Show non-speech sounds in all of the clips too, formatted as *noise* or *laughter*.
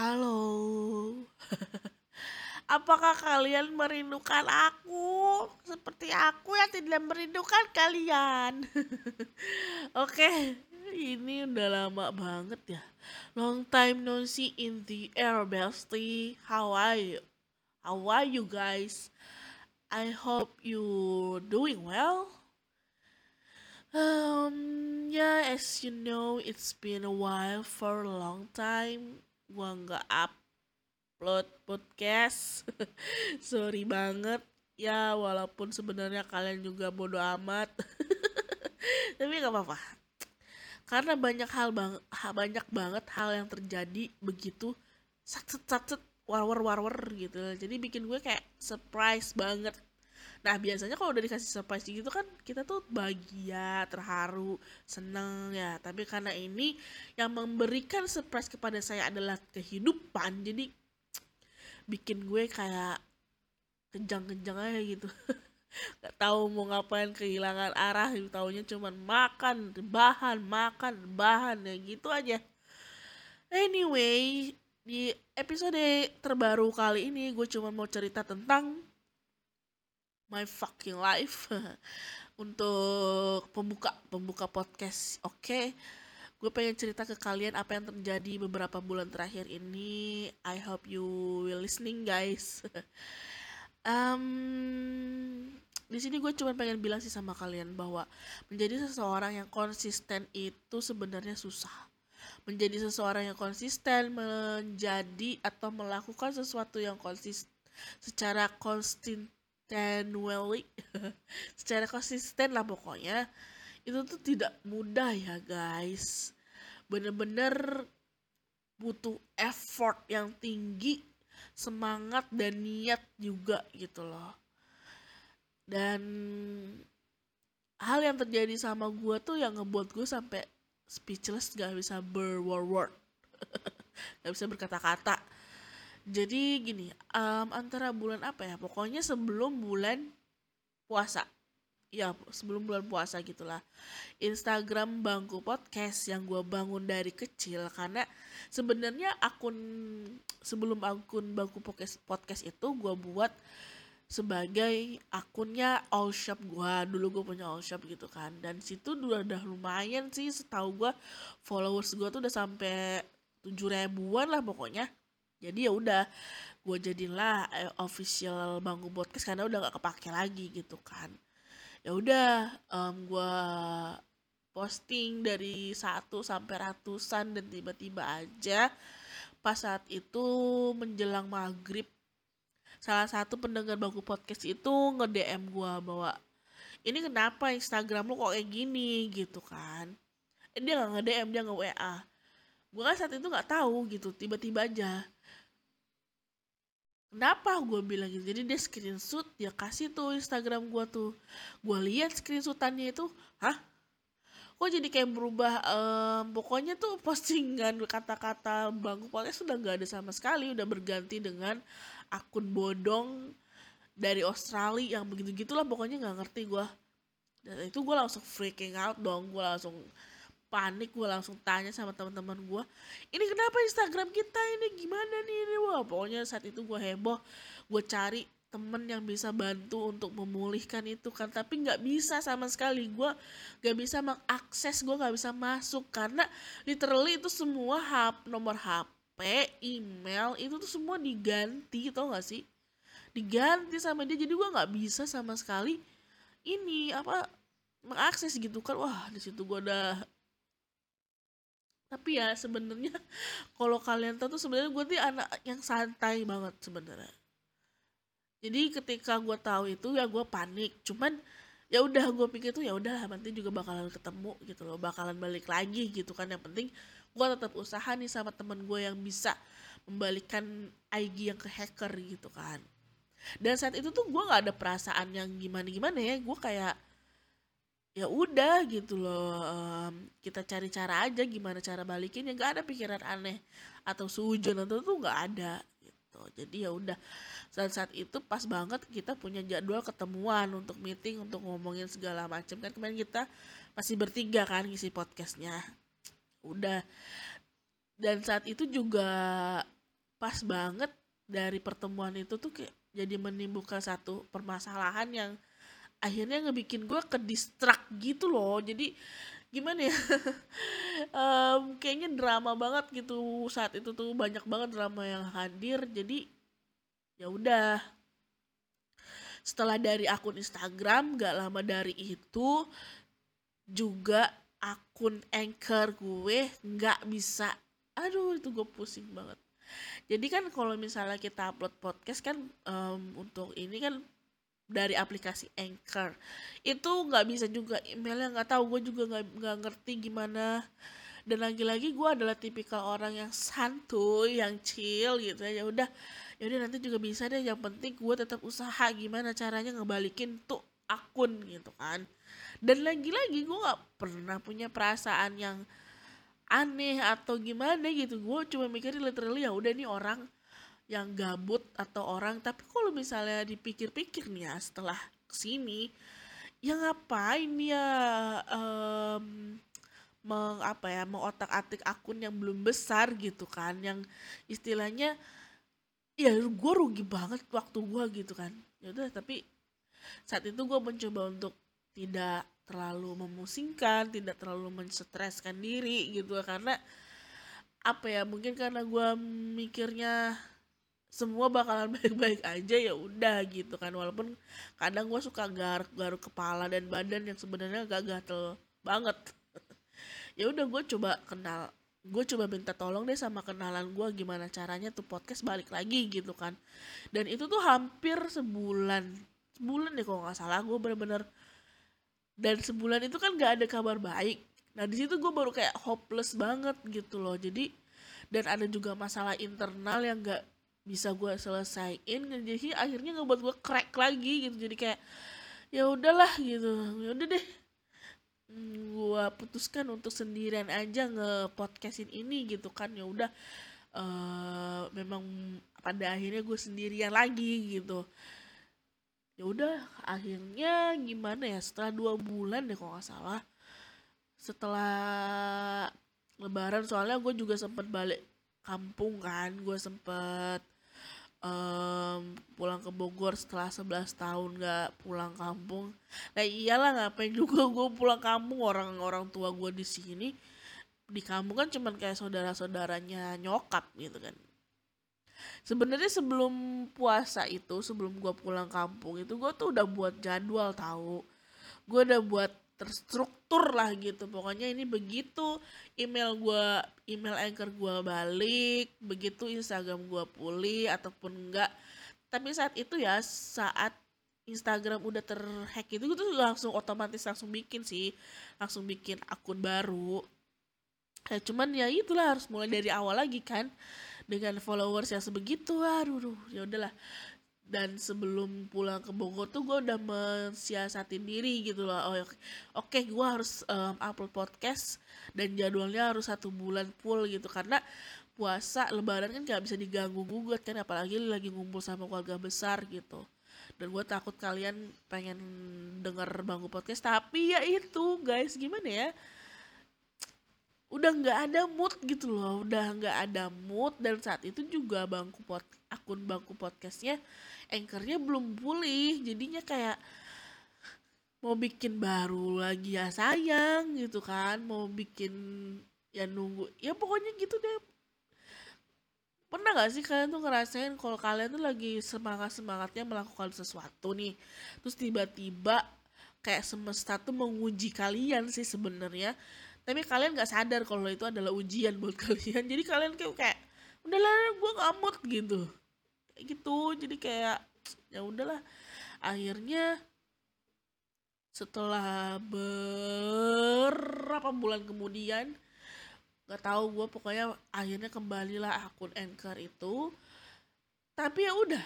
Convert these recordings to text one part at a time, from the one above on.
Halo. *laughs* Apakah kalian merindukan aku seperti aku yang tidak merindukan kalian? *laughs* Oke, ini udah lama banget ya. Long time no see in the air, bestie. How are you? How are you guys? I hope you doing well. Um, yeah, as you know, it's been a while for a long time. Gua nggak upload podcast. *laughs* Sorry banget. Ya, walaupun sebenarnya kalian juga bodo amat. *laughs* Tapi nggak apa-apa. Karena banyak hal bang banyak banget hal yang terjadi begitu sat sat war war war gitu. Jadi bikin gue kayak surprise banget Nah biasanya kalau udah dikasih surprise gitu kan kita tuh bahagia, terharu, seneng ya. Tapi karena ini yang memberikan surprise kepada saya adalah kehidupan, jadi bikin gue kayak kejang-kejang aja gitu. *laughs* Gak tahu mau ngapain kehilangan arah, taunya cuman makan, bahan, makan, bahan ya gitu aja. Anyway, di episode terbaru kali ini gue cuma mau cerita tentang my fucking life *laughs* untuk pembuka pembuka podcast. Oke. Okay? Gue pengen cerita ke kalian apa yang terjadi beberapa bulan terakhir ini. I hope you will listening guys. *laughs* um, di sini gue cuma pengen bilang sih sama kalian bahwa menjadi seseorang yang konsisten itu sebenarnya susah. Menjadi seseorang yang konsisten menjadi atau melakukan sesuatu yang konsisten secara konsisten continually *laughs* secara konsisten lah pokoknya. Itu tuh tidak mudah ya guys. Bener-bener butuh effort yang tinggi semangat dan niat juga gitu loh. Dan hal yang terjadi sama gue tuh yang ngebuat gue sampai speechless gak bisa berword *laughs* gak bisa berkata-kata jadi gini um, antara bulan apa ya? Pokoknya sebelum bulan puasa. Ya sebelum bulan puasa gitulah. Instagram bangku podcast yang gue bangun dari kecil karena sebenarnya akun sebelum akun bangku podcast podcast itu gue buat sebagai akunnya all shop gue dulu gue punya all shop gitu kan. Dan situ udah, udah lumayan sih setahu gue followers gue tuh udah sampai tujuh ribuan lah pokoknya jadi ya udah gue jadilah eh, official bangku podcast karena udah gak kepake lagi gitu kan. Ya udah um, gue posting dari satu sampai ratusan dan tiba-tiba aja pas saat itu menjelang maghrib salah satu pendengar bangku podcast itu nge DM gue bahwa ini kenapa Instagram lo kok kayak gini? gitu kan. Eh, dia nggak nge DM dia nge WA gue kan saat itu nggak tahu gitu tiba-tiba aja Kenapa gue bilang gitu? Jadi dia screenshot, dia kasih tuh Instagram gue tuh. Gue lihat screenshotannya itu, hah? Kok jadi kayak berubah? Um, pokoknya tuh postingan kata-kata bangku podcast sudah nggak ada sama sekali, udah berganti dengan akun bodong dari Australia yang begitu gitulah pokoknya nggak ngerti gue. Dan itu gue langsung freaking out dong, gue langsung panik gue langsung tanya sama teman-teman gue ini kenapa Instagram kita ini? Gimana nih ini? Wah pokoknya saat itu gue heboh. Gue cari temen yang bisa bantu untuk memulihkan itu kan. Tapi nggak bisa sama sekali. Gue nggak bisa mengakses gue nggak bisa masuk. Karena literally itu semua hap nomor HP email itu tuh semua diganti tau gak sih? Diganti sama dia. Jadi gue nggak bisa sama sekali ini apa mengakses gitu kan. Wah di situ gue udah tapi ya sebenarnya *laughs* kalau kalian tahu tuh sebenarnya gue tuh anak yang santai banget sebenarnya. Jadi ketika gue tahu itu ya gue panik. Cuman ya udah gue pikir tuh ya udah nanti juga bakalan ketemu gitu loh bakalan balik lagi gitu kan. Yang penting gue tetap usaha nih sama temen gue yang bisa membalikkan IG yang ke hacker gitu kan. Dan saat itu tuh gue nggak ada perasaan yang gimana gimana ya. Gue kayak ya udah gitu loh um, kita cari cara aja gimana cara balikin ya nggak ada pikiran aneh atau sujon atau tuh nggak ada gitu. Jadi ya udah saat saat itu pas banget kita punya jadwal ketemuan untuk meeting untuk ngomongin segala macam kan kemarin kita masih bertiga kan ngisi podcastnya. Udah. Dan saat itu juga pas banget dari pertemuan itu tuh kayak jadi menimbulkan satu permasalahan yang akhirnya ngebikin gue ke distract gitu loh. Jadi gimana ya? *laughs* Um, kayaknya drama banget gitu. Saat itu tuh banyak banget drama yang hadir. Jadi ya udah. Setelah dari akun Instagram gak lama dari itu juga akun anchor gue nggak bisa. Aduh itu gue pusing banget. Jadi kan kalau misalnya kita upload podcast kan um, untuk ini kan dari aplikasi Anchor. Itu nggak bisa juga emailnya nggak tahu gue juga nggak nggak ngerti gimana. Dan lagi-lagi gue adalah tipikal orang yang santuy yang chill gitu ya. Udah ya udah nanti juga bisa deh. Yang penting gue tetap usaha gimana caranya ngebalikin tuh akun gitu kan. Dan lagi-lagi gue nggak pernah punya perasaan yang aneh atau gimana gitu. Gue cuma mikirin literally ya udah nih orang yang gabut atau orang. Tapi kalau misalnya dipikir-pikir nih ya setelah ke sini ya ngapain ya um, meng apa ya mengotak-atik akun yang belum besar gitu kan? Yang istilahnya ya gue rugi banget waktu gue gitu kan. Ya udah tapi saat itu gue mencoba untuk tidak terlalu memusingkan tidak terlalu menstreskan diri gitu. Karena apa ya mungkin karena gue mikirnya semua bakalan *laughs* baik-baik aja ya udah gitu kan. Walaupun kadang gue suka garuk-garuk kepala dan badan yang sebenarnya gak gatel banget. *laughs* Ya udah gue coba kenal gue coba minta tolong deh sama kenalan gue gimana caranya tuh podcast balik lagi gitu kan. Dan itu tuh hampir sebulan sebulan deh kalau nggak salah gue bener-bener. Dan sebulan itu kan gak ada kabar baik. Nah di situ gue baru kayak hopeless banget gitu loh. Jadi dan ada juga masalah internal yang gak bisa gue selesaiin jadi akhirnya ngebuat gue crack lagi gitu. Jadi kayak ya udahlah gitu. Ya udah deh. Gue putuskan untuk sendirian aja nge podcastin ini gitu kan. Ya udah uh, memang pada akhirnya gue sendirian lagi gitu. Ya udah akhirnya gimana ya? Setelah dua bulan deh kalau nggak salah. Setelah lebaran soalnya gue juga sempet balik kampung kan gue sempet um, pulang ke Bogor setelah 11 tahun gak pulang kampung. Nah iyalah ngapain juga gue pulang kampung? Orang-orang tua gue di sini di kampung kan cuman kayak saudara-saudaranya nyokap gitu kan. Sebenarnya sebelum puasa itu sebelum gue pulang kampung itu gue tuh udah buat jadwal tahu. Gue udah buat terstruktur lah gitu. Pokoknya ini begitu email gue email anchor gue balik begitu instagram gue pulih ataupun enggak. Tapi saat itu ya saat Instagram udah terhack itu gue tuh langsung otomatis langsung bikin sih langsung bikin akun baru. Ya cuman ya itulah harus mulai dari awal lagi kan dengan followers yang sebegitu aduh ya udahlah dan sebelum pulang ke Bogor tuh gue udah mensiasatin diri gitu loh. Oh oke okay, gue harus um, upload podcast dan jadwalnya harus satu bulan full gitu. Karena puasa lebaran kan gak bisa diganggu gugat kan apalagi lagi ngumpul sama keluarga besar gitu. Dan gue takut kalian pengen denger bangku podcast. Tapi ya itu guys gimana ya udah nggak ada mood gitu loh udah nggak ada mood. Dan saat itu juga bangku pot akun bangku podcastnya anchornya belum pulih. Jadinya kayak mau bikin baru lagi ya sayang gitu kan. Mau bikin ya nunggu ya pokoknya gitu deh. Pernah gak sih kalian tuh ngerasain kalau kalian tuh lagi semangat semangatnya melakukan sesuatu nih terus tiba-tiba kayak semesta tuh menguji kalian sih sebenarnya tapi kalian gak sadar kalau itu adalah ujian buat *laughs* kalian. Jadi kalian kayak kayak udahlah gue ngamut gitu. Kayak gitu. Jadi kayak *tsk* ya udahlah. Akhirnya setelah beberapa bulan kemudian nggak tahu gue pokoknya akhirnya kembalilah akun anchor itu. Tapi ya udah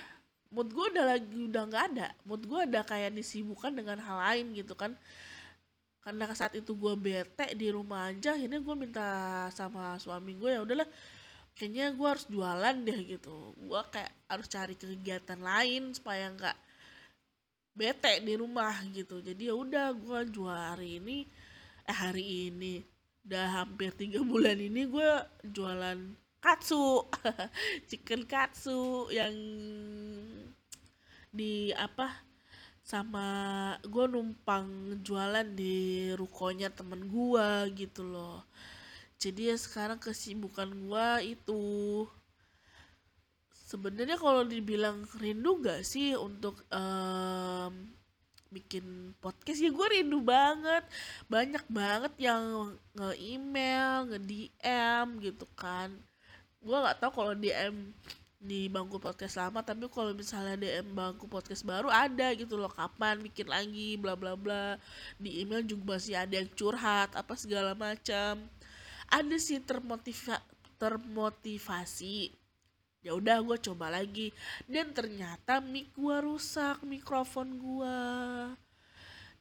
mood gue udah lagi udah nggak ada. Mood gue ada kayak disibukkan dengan hal lain gitu kan karena saat itu gue bete di rumah aja akhirnya gue minta sama suami gue ya udahlah kayaknya gue harus jualan deh gitu. Gue kayak harus cari kegiatan lain supaya nggak bete di rumah gitu. Jadi ya udah gue jual hari ini eh hari ini udah hampir tiga *laughs* bulan ini gue jualan katsu *laughs* chicken katsu yang di apa sama gue numpang jualan di rukonya temen gue gitu loh. Jadi ya sekarang kesibukan gue itu sebenarnya kalau dibilang rindu gak sih untuk um, bikin podcast? Ya gue rindu banget. Banyak banget yang nge-email nge-DM gitu kan. Gue nggak tahu kalau DM di bangku podcast lama tapi kalau misalnya DM bangku podcast baru ada gitu loh kapan bikin lagi bla bla bla. Di email juga masih ada yang curhat apa segala macam. Ada sih termotiva termotivasi. Ya udah gue coba lagi. Dan ternyata mic gue rusak mikrofon gue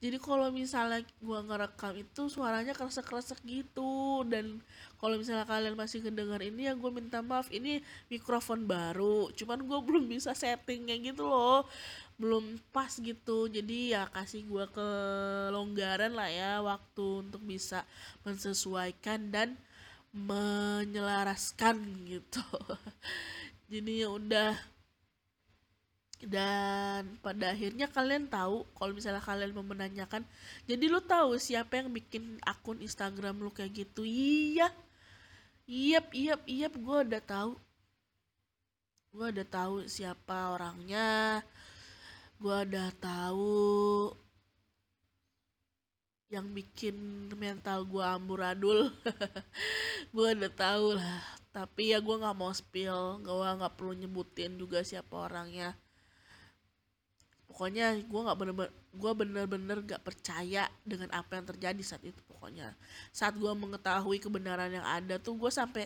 jadi kalau misalnya gue ngerekam itu suaranya kresek-kresek gitu. Dan kalau misalnya kalian masih ngedengar ini ya gue minta maaf ini mikrofon baru. Cuman gue *laughs* belum bisa settingnya gitu loh. Belum pas gitu. Jadi ya kasih gue kelonggaran lah ya waktu untuk bisa mensesuaikan dan menyelaraskan gitu. *laughs* Jadi ya udah dan pada akhirnya kalian tahu kalau misalnya kalian mau menanyakan jadi lu tahu siapa yang bikin akun Instagram lu kayak gitu? Iya. Iya iya iya gue udah tahu. Gue udah tahu siapa orangnya. Gue udah tahu yang bikin mental gue amburadul. *laughs* Gue udah tahu lah. Tapi ya gue nggak mau spill. Gue nggak perlu nyebutin juga siapa orangnya pokoknya gue nggak bener-bener gue bener-bener gak percaya dengan apa yang terjadi saat itu pokoknya. Saat gue mengetahui kebenaran yang ada tuh gue sampai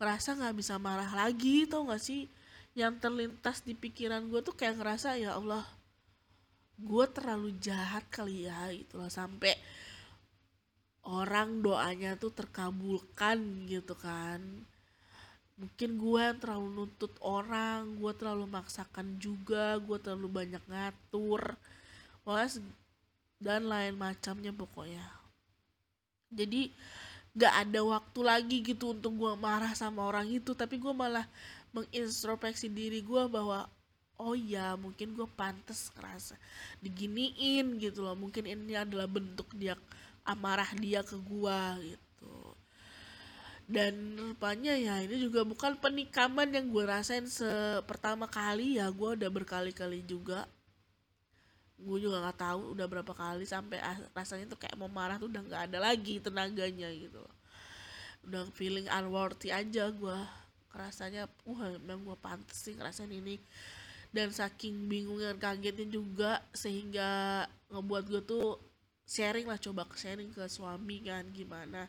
ngerasa nggak bisa marah lagi tau gak sih? Yang terlintas di pikiran gue tuh kayak ngerasa ya Allah gue terlalu jahat kali ya gitu loh. Sampai orang doanya tuh terkabulkan gitu kan mungkin gue yang terlalu nuntut orang gue terlalu maksakan juga gue terlalu banyak ngatur Walas dan lain macamnya pokoknya. Jadi gak ada waktu lagi gitu untuk gue marah sama orang itu tapi gue malah mengintrospeksi diri gue bahwa oh ya mungkin gue pantas ngerasa diginiin gitu loh. Mungkin ini adalah bentuk dia amarah dia ke gue gitu dan rupanya ya ini juga bukan penikaman yang gue rasain sepertama kali ya. Gue udah berkali-kali juga. Gue juga nggak tahu udah berapa kali sampai rasanya tuh kayak mau marah tuh udah nggak ada lagi tenaganya gitu. Udah feeling unworthy aja gue rasanya wah memang gue pantas sih ngerasain ini. Dan saking bingung dan kagetnya juga sehingga ngebuat gue tuh sharing lah coba sharing ke suami kan gimana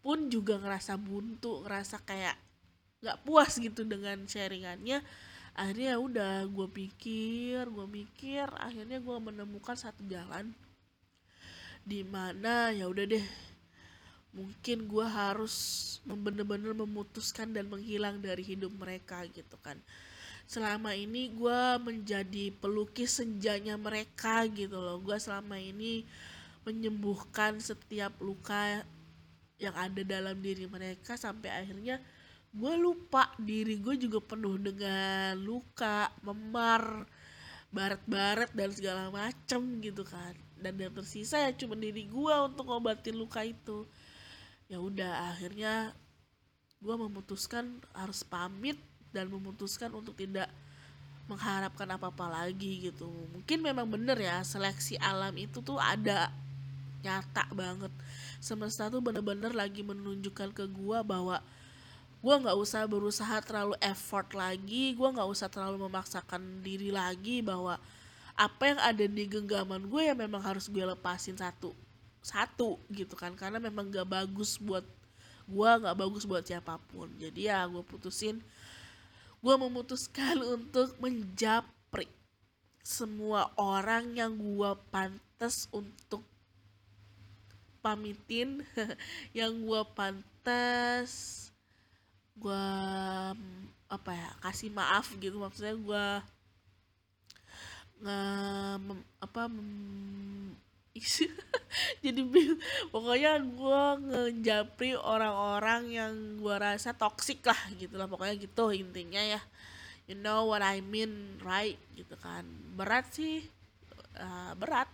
pun juga ngerasa buntu ngerasa kayak nggak puas gitu dengan sharingannya. Akhirnya ya udah gue pikir gue mikir akhirnya gue menemukan satu jalan di mana ya udah deh mungkin gue harus bener-bener memutuskan dan menghilang dari hidup mereka gitu kan. Selama ini gue menjadi pelukis senjanya mereka gitu loh. Gue selama ini menyembuhkan setiap luka yang ada dalam diri mereka sampai akhirnya gue lupa diri gue juga penuh dengan luka memar baret-baret dan segala macem gitu kan. Dan yang tersisa ya cuma diri gue untuk ngobatin luka itu. Ya udah akhirnya gue memutuskan harus pamit dan memutuskan untuk tidak mengharapkan apa-apa lagi gitu. Mungkin memang bener ya seleksi alam itu tuh ada nyata banget. Semesta tuh bener-bener lagi menunjukkan ke gua bahwa gua nggak usah berusaha terlalu effort lagi gua nggak usah terlalu memaksakan diri lagi bahwa apa yang ada di genggaman gue ya memang harus gue lepasin satu satu gitu kan. Karena memang gak bagus buat gue nggak bagus buat siapa pun. Jadi ya gue putusin gue memutuskan *laughs* untuk menjapri semua orang yang gue pantas untuk pamitin *laughs* yang gue pantas gue apa ya kasih maaf gitu. Maksudnya gue nge apa *laughs* jadi pokoknya gue ngejapri orang-orang yang gue rasa toksik lah gitu lah pokoknya gitu intinya ya. You know what I mean right? Gitu kan. Berat sih uh, berat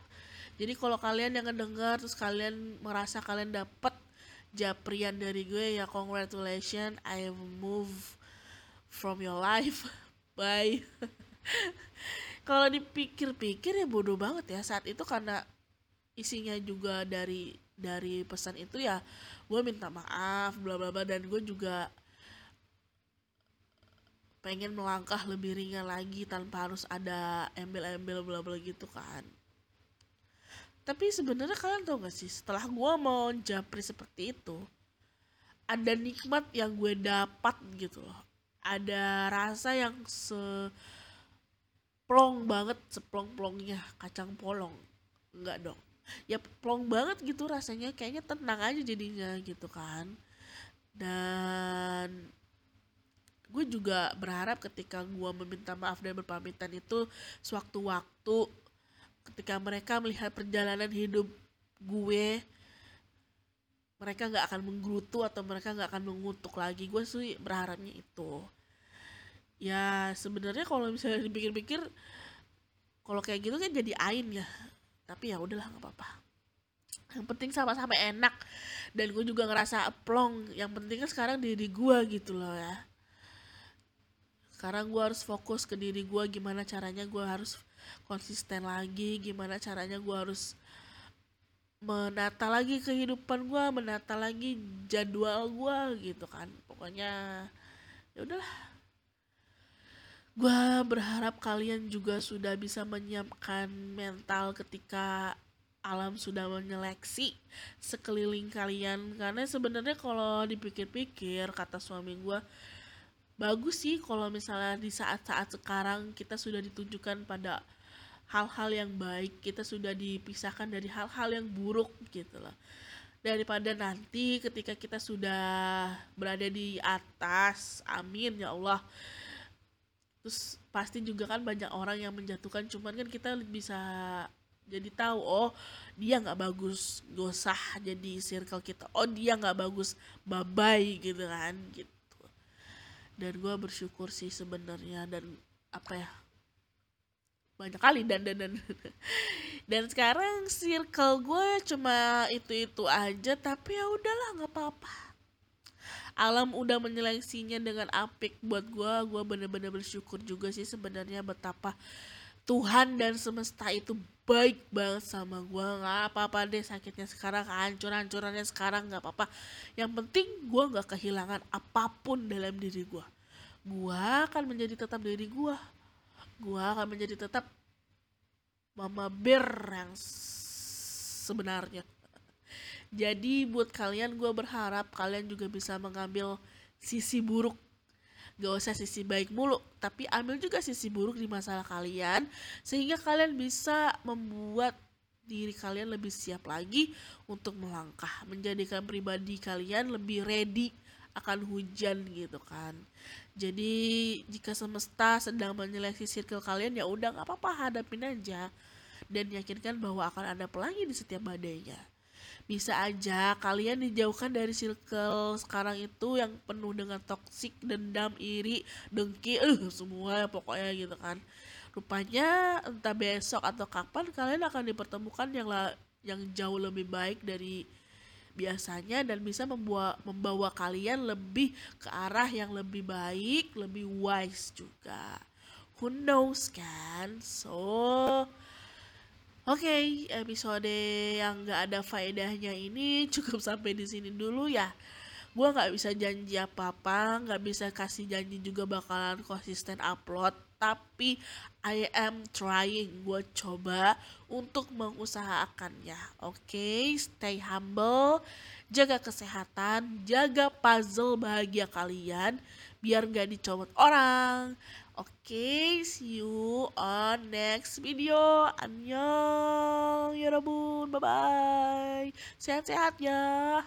jadi kalau kalian yang ngedenger terus kalian merasa kalian dapet japrian dari gue ya congratulations I move from your life. *laughs* Bye. *laughs* Kalau dipikir-pikir ya bodoh banget ya. Saat itu karena isinya juga dari dari pesan itu ya gue minta maaf bla bla bla dan gue juga pengen melangkah lebih ringan lagi tanpa harus ada embel-embel bla bla gitu kan tapi sebenarnya kalian tau gak sih setelah gue mau japri seperti itu ada nikmat yang gue dapat gitu loh. Ada rasa yang se plong banget seplong-plongnya kacang polong. Enggak dong. Ya plong banget gitu rasanya kayaknya tenang aja jadinya gitu kan. Dan gue juga berharap ketika gue meminta maaf dan berpamitan itu sewaktu-waktu ketika mereka melihat perjalanan hidup gue mereka nggak akan menggerutu atau mereka nggak akan mengutuk lagi. Gue sih berharapnya itu. Ya sebenarnya kalau misalnya dipikir-pikir kalau kayak gitu kan jadi ain ya. Tapi ya udahlah nggak apa-apa. Yang penting sama-sama enak. Dan gue juga ngerasa plong. Yang penting kan sekarang diri gue gitu loh ya. Sekarang gue harus fokus ke diri gue gimana caranya gue harus konsisten lagi gimana caranya gue harus menata lagi kehidupan gue menata lagi jadwal gue gitu kan. Pokoknya ya udahlah. Gue berharap kalian juga sudah bisa menyiapkan mental ketika alam sudah menyeleksi sekeliling kalian. Karena sebenarnya kalau dipikir-pikir kata suami gue bagus sih kalau misalnya di saat-saat sekarang kita sudah ditunjukkan pada hal-hal yang baik kita sudah dipisahkan dari hal-hal yang buruk gitu loh. Daripada nanti ketika kita sudah berada di atas amin ya Allah. Terus pasti juga kan banyak orang yang menjatuhkan cuman kan kita bisa jadi tahu oh dia nggak bagus gak usah jadi circle kita. Oh dia nggak bagus bye bye gitu kan gitu. Dan gue bersyukur sih sebenarnya dan apa ya banyak kali dan dan dan. *laughs* Dan sekarang circle gue cuma itu itu aja tapi ya udahlah nggak apa-apa. Alam udah menyeleksinya dengan apik buat gue gue bener-bener bersyukur juga sih sebenarnya betapa Tuhan dan semesta itu baik banget sama gue nggak apa-apa deh sakitnya sekarang hancur-hancurannya sekarang nggak apa-apa. Yang penting gue nggak kehilangan apa pun dalam diri gue gue akan menjadi tetap diri gue gue akan menjadi tetap mama bear yang sebenarnya. Jadi buat kalian gue berharap kalian juga bisa mengambil sisi buruk. Gak usah sisi baik mulu tapi ambil juga sisi buruk di masalah kalian sehingga kalian bisa membuat diri kalian lebih siap lagi untuk melangkah menjadikan pribadi kalian lebih ready akan hujan gitu kan. Jadi jika semesta sedang menyeleksi circle kalian ya udah nggak apa-apa hadapin aja. Dan yakinkan bahwa akan ada pelangi di setiap badainya. Bisa aja kalian dijauhkan dari circle sekarang itu yang penuh dengan toksik, dendam, iri, dengki, eh uh, semua pokoknya gitu kan. Rupanya entah besok atau kapan kalian akan dipertemukan yang la yang jauh lebih baik dari biasanya dan bisa membawa membawa kalian lebih ke arah yang lebih baik, lebih wise juga. Who knows kan? So Oke, okay, episode yang gak ada faedahnya ini *laughs* cukup sampai di sini dulu ya. Gue gak bisa janji apa-apa, gak bisa kasih janji juga bakalan konsisten upload. Tapi I am trying, gue coba untuk mengusahakannya. Oke, okay? stay humble, jaga kesehatan, jaga puzzle bahagia kalian, biar gak dicomot orang. Oke, okay, see you on next video. Annyeong, ya Rabun, bye bye. Sehat-sehat ya.